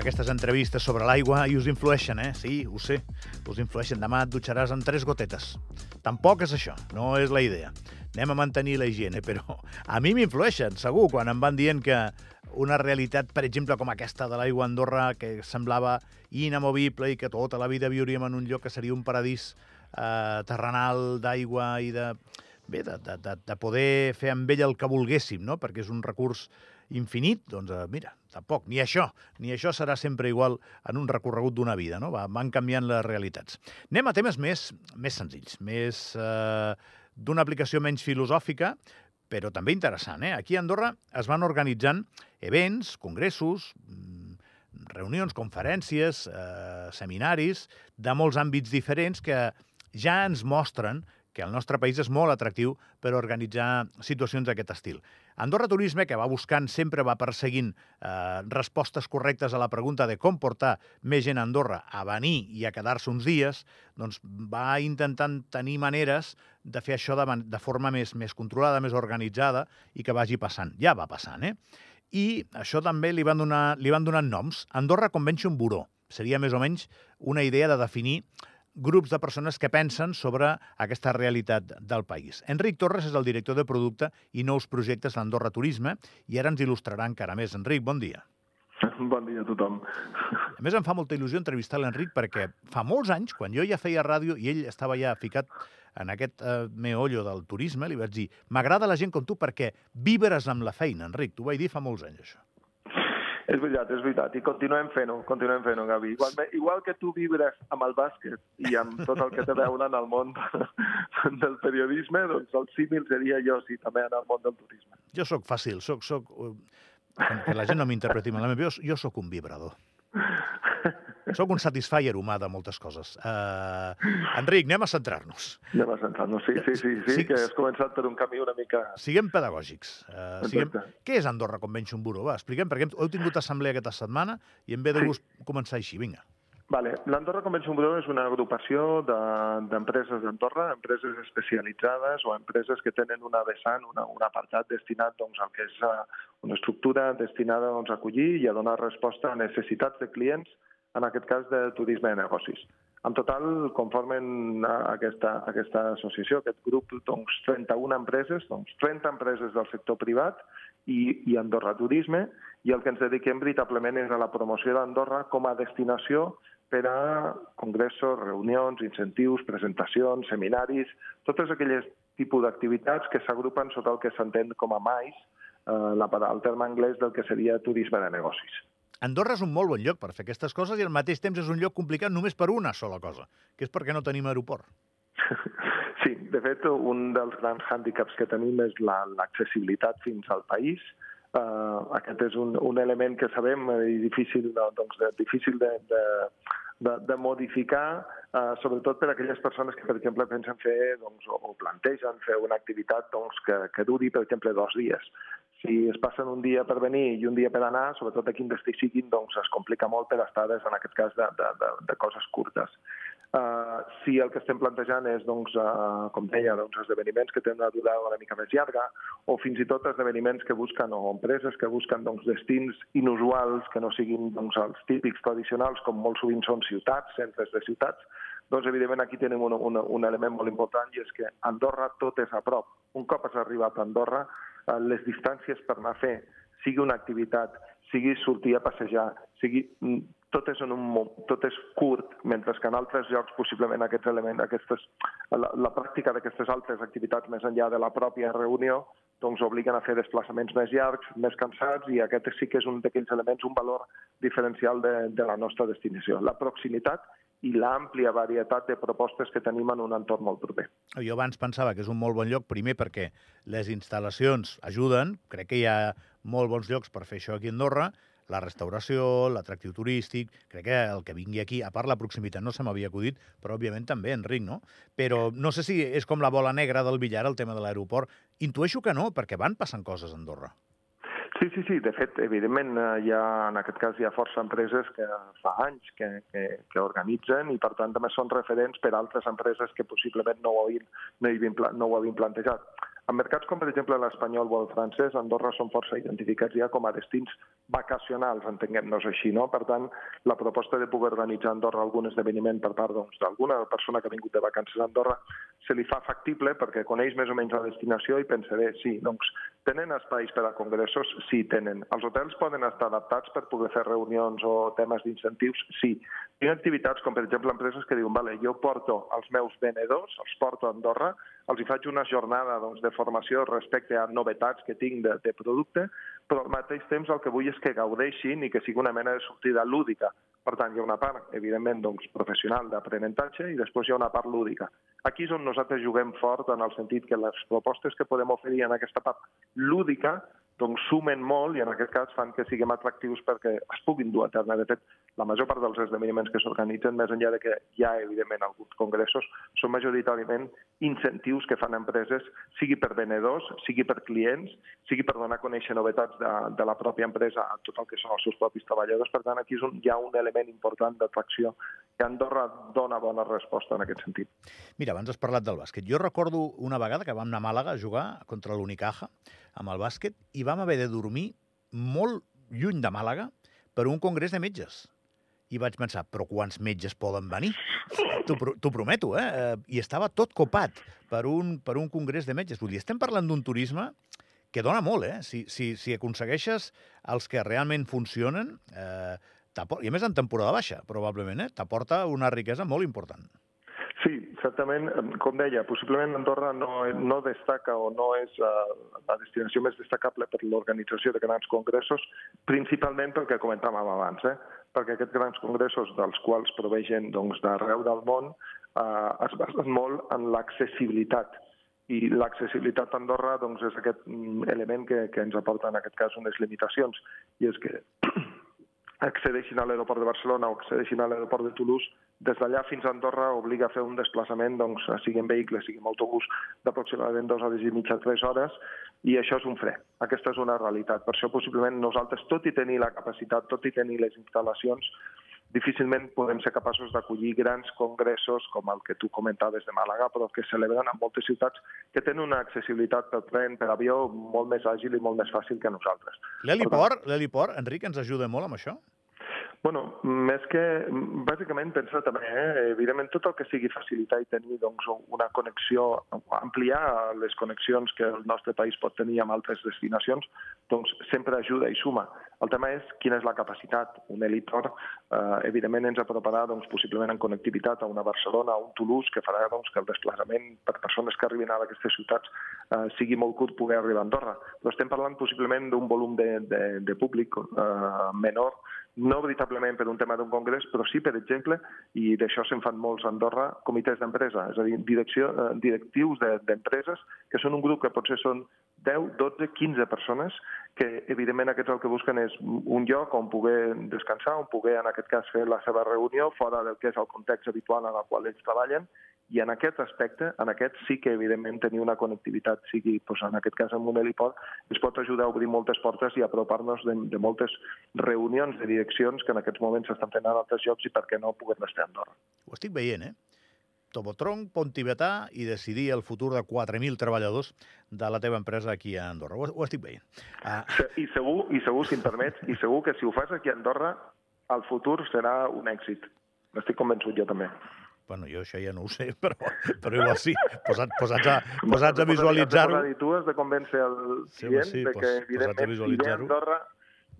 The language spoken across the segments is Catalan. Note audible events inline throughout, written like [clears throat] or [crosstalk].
aquestes entrevistes sobre l'aigua i us influeixen, eh? Sí, ho sé, us influeixen. Demà et dutxaràs amb tres gotetes. Tampoc és això, no és la idea. Anem a mantenir la higiene, [laughs] però a mi m'influeixen, segur, quan em van dient que una realitat, per exemple, com aquesta de l'aigua Andorra, que semblava inamovible i que tota la vida viuríem en un lloc que seria un paradís eh, terrenal d'aigua i de bé, de, de, de, de poder fer amb ell el que volguéssim, no? perquè és un recurs infinit, doncs eh, mira, tampoc, ni això, ni això serà sempre igual en un recorregut d'una vida, no? Va, van canviant les realitats. Anem a temes més, més senzills, més eh, d'una aplicació menys filosòfica, però també interessant. Eh? Aquí a Andorra es van organitzant events, congressos, mm, reunions, conferències, eh, seminaris, de molts àmbits diferents que ja ens mostren que el nostre país és molt atractiu per organitzar situacions d'aquest estil. Andorra Turisme, que va buscant, sempre va perseguint eh, respostes correctes a la pregunta de com portar més gent a Andorra a venir i a quedar-se uns dies, doncs va intentant tenir maneres de fer això de, de forma més, més controlada, més organitzada i que vagi passant. Ja va passant, eh? I això també li van donar, li van donar noms. Andorra Convention Bureau. Seria més o menys una idea de definir grups de persones que pensen sobre aquesta realitat del país. Enric Torres és el director de producte i nous projectes d'Andorra Turisme i ara ens il·lustrarà encara més. Enric, bon dia. [laughs] Bon dia a tothom. A més, em fa molta il·lusió entrevistar l'Enric perquè fa molts anys, quan jo ja feia ràdio i ell estava ja ficat en aquest eh, meollo del turisme, li vaig dir m'agrada la gent com tu perquè vibres amb la feina, Enric. T'ho vaig dir fa molts anys, això. És veritat, és veritat. I continuem fent-ho, continuem fent-ho, Gavi. Igual, igual que tu vibres amb el bàsquet i amb tot el que té a veure en el món [laughs] del periodisme, doncs el símil seria jo, sí, també en el món del turisme. Jo sóc fàcil, sóc... sóc que la gent no m'interpreti malament, jo, jo sóc un vibrador. [laughs] Soc un satisfier humà de moltes coses. Uh, Enric, anem a centrar-nos. Anem a centrar-nos, sí, sí, sí, sí, sí, que has començat per un camí una mica... Siguem pedagògics. Uh, siguem... Què és Andorra Convention Bureau? Va, expliquem, perquè heu tingut assemblea aquesta setmana i em ve de gust sí. començar així. Vinga. Vale. L'Andorra Convention Bureau és una agrupació d'empreses de, d'Andorra, empreses especialitzades o empreses que tenen una vessant, una, un apartat destinat doncs, al que és uh, una estructura destinada doncs, a acollir i a donar resposta a necessitats de clients en aquest cas de turisme de negocis. En total conformen aquesta, aquesta associació, aquest grup, doncs, 31 empreses, doncs, 30 empreses del sector privat i, i Andorra Turisme, i el que ens dediquem veritablement és a la promoció d'Andorra com a destinació per a congressos, reunions, incentius, presentacions, seminaris, totes aquelles tipus d'activitats que s'agrupen sota el que s'entén com a MAIS, eh, la, el terme anglès del que seria turisme de negocis. Andorra és un molt bon lloc per fer aquestes coses i al mateix temps és un lloc complicat només per una sola cosa, que és perquè no tenim aeroport. [laughs] Sí, de fet, un dels grans hàndicaps que tenim és l'accessibilitat la, fins al país. Uh, aquest és un, un element que sabem uh, i difícil, doncs, de, difícil de, de, de, de modificar, uh, sobretot per a aquelles persones que, per exemple, pensen fer doncs, o, o plantegen fer una activitat doncs, que, que duri, per exemple, dos dies si es passen un dia per venir i un dia per anar, sobretot de quin destí siguin, doncs es complica molt per estades, en aquest cas, de, de, de, de coses curtes. Uh, si el que estem plantejant és, doncs, uh, com deia, doncs, esdeveniments que tenen una durada una mica més llarga, o fins i tot esdeveniments que busquen, o empreses que busquen doncs, destins inusuals que no siguin doncs, els típics tradicionals, com molt sovint són ciutats, centres de ciutats, doncs evidentment aquí tenim un, un, un element molt important i és que Andorra tot és a prop. Un cop has arribat a Andorra, les distàncies per anar a fer, sigui una activitat, sigui sortir a passejar, sigui mm, tot és, en un, tot és curt, mentre que en altres llocs possiblement aquests elements, aquestes, la, la pràctica d'aquestes altres activitats més enllà de la pròpia reunió doncs obliguen a fer desplaçaments més llargs, més cansats, i aquest sí que és un d'aquells elements, un valor diferencial de, de la nostra destinació. La proximitat i l'àmplia varietat de propostes que tenim en un entorn molt proper. Jo abans pensava que és un molt bon lloc, primer perquè les instal·lacions ajuden, crec que hi ha molt bons llocs per fer això aquí a Andorra, la restauració, l'atractiu turístic, crec que el que vingui aquí, a part la proximitat no se m'havia acudit, però òbviament també, Enric, no? Però no sé si és com la bola negra del billar, el tema de l'aeroport. Intueixo que no, perquè van passant coses a Andorra. Sí, sí, sí. De fet, evidentment, eh, hi ha, en aquest cas hi ha força empreses que fa anys que, que, que organitzen i, per tant, també són referents per altres empreses que possiblement no ho havien, no, havien, no ho havien plantejat. En mercats com, per exemple, l'espanyol o el francès, Andorra són força identificats ja com a destins vacacionals, entenguem-nos així, no? Per tant, la proposta de poder organitzar a Andorra algun esdeveniment per part doncs, d'alguna doncs, persona que ha vingut de vacances a Andorra se li fa factible perquè coneix més o menys la destinació i pensaré, sí, doncs tenen espais per a congressos? Sí, tenen. Els hotels poden estar adaptats per poder fer reunions o temes d'incentius? Sí. Hi ha activitats com, per exemple, empreses que diuen, vale, jo porto els meus venedors, els porto a Andorra, els hi faig una jornada doncs, de formació respecte a novetats que tinc de, de producte, però al mateix temps el que vull és que gaudeixin i que sigui una mena de sortida lúdica. Per tant, hi ha una part, evidentment, doncs, professional d'aprenentatge i després hi ha una part lúdica. Aquí és on nosaltres juguem fort en el sentit que les propostes que podem oferir en aquesta part lúdica doncs sumen molt i en aquest cas fan que siguem atractius perquè es puguin dur a terme. De fet, la major part dels esdeveniments que s'organitzen, més enllà de que hi ha, evidentment, alguns congressos, són majoritàriament incentius que fan empreses, sigui per venedors, sigui per clients, sigui per donar a conèixer novetats de, de la pròpia empresa a tot el que són els seus propis treballadors. Per tant, aquí és un, hi ha un element important d'atracció que Andorra dona bona resposta en aquest sentit. Mira, abans has parlat del bàsquet. Jo recordo una vegada que vam anar a Màlaga a jugar contra l'Unicaja amb el bàsquet i vam haver de dormir molt lluny de Màlaga per un congrés de metges. I vaig pensar, però quants metges poden venir? T'ho prometo, eh? I estava tot copat per un, per un congrés de metges. Vull dir, estem parlant d'un turisme que dona molt, eh? Si, si, si aconsegueixes els que realment funcionen, eh, i a més en temporada baixa, probablement, eh? t'aporta una riquesa molt important. Sí, certament, com deia, possiblement Andorra no, no destaca o no és uh, la destinació més destacable per l'organització de grans congressos, principalment pel que comentàvem abans, eh? perquè aquests grans congressos dels quals provegen doncs, d'arreu del món eh, es basen molt en l'accessibilitat. I l'accessibilitat a Andorra doncs, és aquest mm, element que, que ens aporta en aquest cas unes limitacions. I és que [clears throat] accedeixin a l'aeroport de Barcelona o accedeixin a l'aeroport de Toulouse, des d'allà fins a Andorra obliga a fer un desplaçament, doncs, sigui en vehicle, sigui en autobús, d'aproximadament dues hores i mitja, tres hores, i això és un fre. Aquesta és una realitat. Per això, possiblement, nosaltres, tot i tenir la capacitat, tot i tenir les instal·lacions, difícilment podem ser capaços d'acollir grans congressos com el que tu comentaves de Màlaga, però que celebren en moltes ciutats que tenen una accessibilitat per tren, per avió, molt més àgil i molt més fàcil que nosaltres. L'heliport, l'heliport, Enric, ens ajuda molt amb això? Bueno, més que, bàsicament pensa també, eh, evidentment, tot el que sigui facilitar i tenir doncs, una connexió, ampliar les connexions que el nostre país pot tenir amb altres destinacions, doncs sempre ajuda i suma. El tema és quina és la capacitat. Un heliport, eh, evidentment, ens aproparà doncs, possiblement en connectivitat a una Barcelona, a un Toulouse, que farà doncs, que el desplaçament per persones que arribin a aquestes ciutats eh, sigui molt curt poder arribar a Andorra. Però estem parlant possiblement d'un volum de, de, de públic eh, menor, no veritablement per un tema d'un congrés, però sí, per exemple, i d'això se'n fan molts a Andorra, comitès d'empresa, és a dir, direcció, eh, directius d'empreses, de, que són un grup que potser són 10, 12, 15 persones que, evidentment, aquests el que busquen és un lloc on poder descansar, on poder, en aquest cas, fer la seva reunió fora del que és el context habitual en el qual ells treballen i en aquest aspecte, en aquest sí que, evidentment, tenir una connectivitat, sigui, doncs, en aquest cas, amb un heliport, ens pot ajudar a obrir moltes portes i apropar-nos de, de moltes reunions de direccions que en aquests moments s'estan fent en altres llocs i per què no puguem estar a Andorra. Ho estic veient, eh? Tobotronc, Pont Tibetà i decidir el futur de 4.000 treballadors de la teva empresa aquí a Andorra. Ho, ho estic veient. Uh... I, segur, I segur, si em permets, i segur que si ho fas aquí a Andorra, el futur serà un èxit. N'estic convençut jo també. Bueno, jo això ja no ho sé, [laughs] però, però igual sí. Posats, posats a, posats a visualitzar-ho... Tu has de convèncer el client sí, sí, de que, evidentment, si ve a Andorra,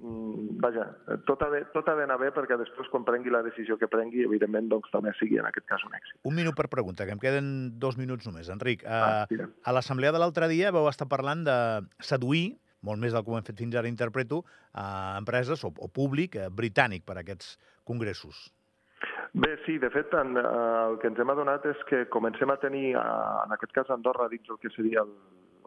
mm, vaja, tot ha, de, tot ha d'anar bé perquè després quan prengui la decisió que prengui, evidentment, doncs també sigui en aquest cas un èxit. Un minut per pregunta, que em queden dos minuts només. Enric, ah, a, a l'assemblea de l'altre dia vau estar parlant de seduir molt més del que ho hem fet fins ara, interpreto, a empreses o, o públic eh, britànic per a aquests congressos. Bé, sí, de fet, en, eh, el que ens hem adonat és que comencem a tenir, eh, en aquest cas Andorra, dins el que seria el,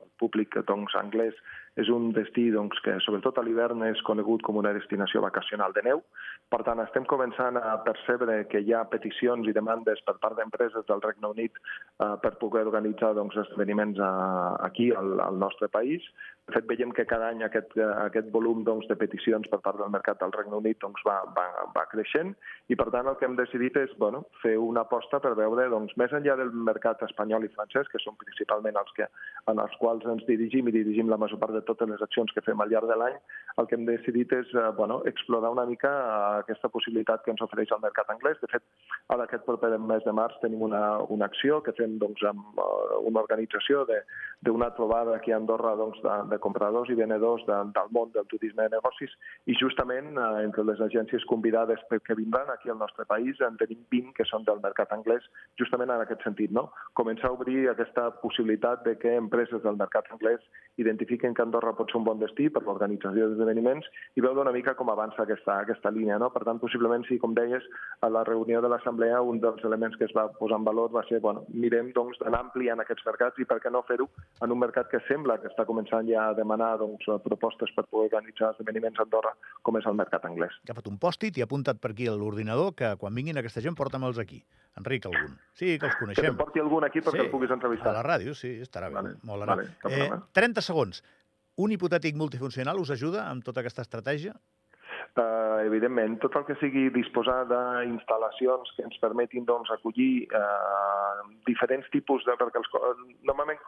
el públic doncs, anglès, és un destí doncs, que sobretot a l'hivern és conegut com una destinació vacacional de neu. Per tant, estem començant a percebre que hi ha peticions i demandes per part d'empreses del Regne Unit eh, per poder organitzar doncs, esdeveniments a, aquí, al, al nostre país. De fet, veiem que cada any aquest, aquest volum doncs, de peticions per part del mercat del Regne Unit doncs, va, va, va creixent i, per tant, el que hem decidit és bueno, fer una aposta per veure, doncs, més enllà del mercat espanyol i francès, que són principalment els que, en els quals ens dirigim i dirigim la major part de totes les accions que fem al llarg de l'any, el que hem decidit és eh, bueno, explorar una mica aquesta possibilitat que ens ofereix el mercat anglès. De fet, ara aquest proper mes de març tenim una, una acció que fem doncs, amb una organització d'una trobada aquí a Andorra doncs, de, de compradors i venedors de, del món del turisme de negocis i justament eh, entre les agències convidades que vindran aquí al nostre país en tenim 20 que són del mercat anglès justament en aquest sentit, no? Començar a obrir aquesta possibilitat de que empreses del mercat anglès identifiquen que Andorra pot ser un bon destí per l'organització d'esdeveniments i veure una mica com avança aquesta, aquesta línia, no? Per tant, possiblement, sí, com deies, a la reunió de l'Assemblea un dels elements que es va posar en valor va ser, bueno, mirem doncs ampliant aquests mercats i per què no fer-ho en un mercat que sembla que està començant ja a demanar doncs, propostes per poder organitzar esdeveniments a Andorra, com és el mercat anglès. Ha fet un pòstit i ha apuntat per aquí a l'ordinador que quan vinguin aquesta gent porta'm-els aquí. Enric, algun. Sí, que els coneixem. Que porti algun aquí perquè sí, el puguis entrevistar. A la ràdio, sí, estarà bé. Vale, molt vale, eh, 30 segons. Un hipotètic multifuncional us ajuda amb tota aquesta estratègia? Uh, evidentment, tot el que sigui disposar d'instal·lacions que ens permetin doncs, acollir uh, diferents tipus de... Perquè els, normalment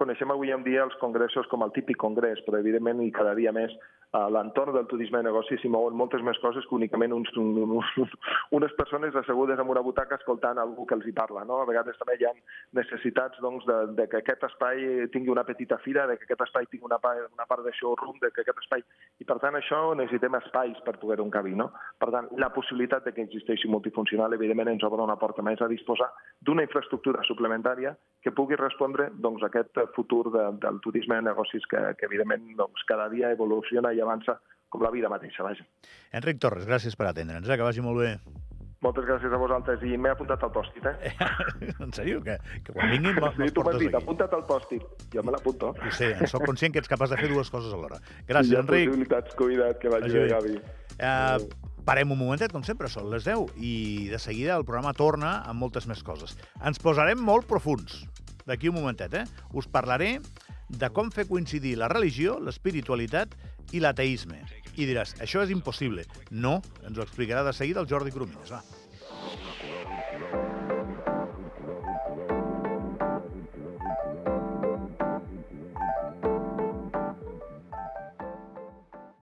coneixem avui en dia els congressos com el típic congrés, però evidentment i cada dia més l'entorn del turisme de negoci s'hi mouen moltes més coses que únicament uns, uns, unes persones assegudes en una butaca escoltant algú que els hi parla. No? A vegades també hi ha necessitats doncs, de, de que aquest espai tingui una petita fira, de que aquest espai tingui una part, una part de showroom, de que aquest espai... I per tant això necessitem espais per poder-ho encabir. No? Per tant, la possibilitat de que existeixi multifuncional evidentment ens obre una porta més a disposar d'una infraestructura suplementària que pugui respondre doncs, a aquest futur de, del turisme de negocis que, que evidentment doncs, cada dia evoluciona i avança com la vida mateixa, vaja. Enric Torres, gràcies per atendre'ns, eh? que vagi molt bé. Moltes gràcies a vosaltres i m'he apuntat al pòstit, eh? [laughs] en sèrio? Que, que quan vinguin me'ls [laughs] sí, m'has dit, apunta't al pòstit. Jo me l'apunto. Ho sé, en soc conscient que ets capaç de fer dues coses alhora. Gràcies, sí, Enric. possibilitats, cuida't, que vagi bé, Gavi. Uh, parem un momentet, com sempre, són les 10, i de seguida el programa torna amb moltes més coses. Ens posarem molt profuns d'aquí un momentet, eh? Us parlaré de com fer coincidir la religió, l'espiritualitat i l'ateisme. I diràs, això és impossible. No, ens ho explicarà de seguida el Jordi Cromines. Va.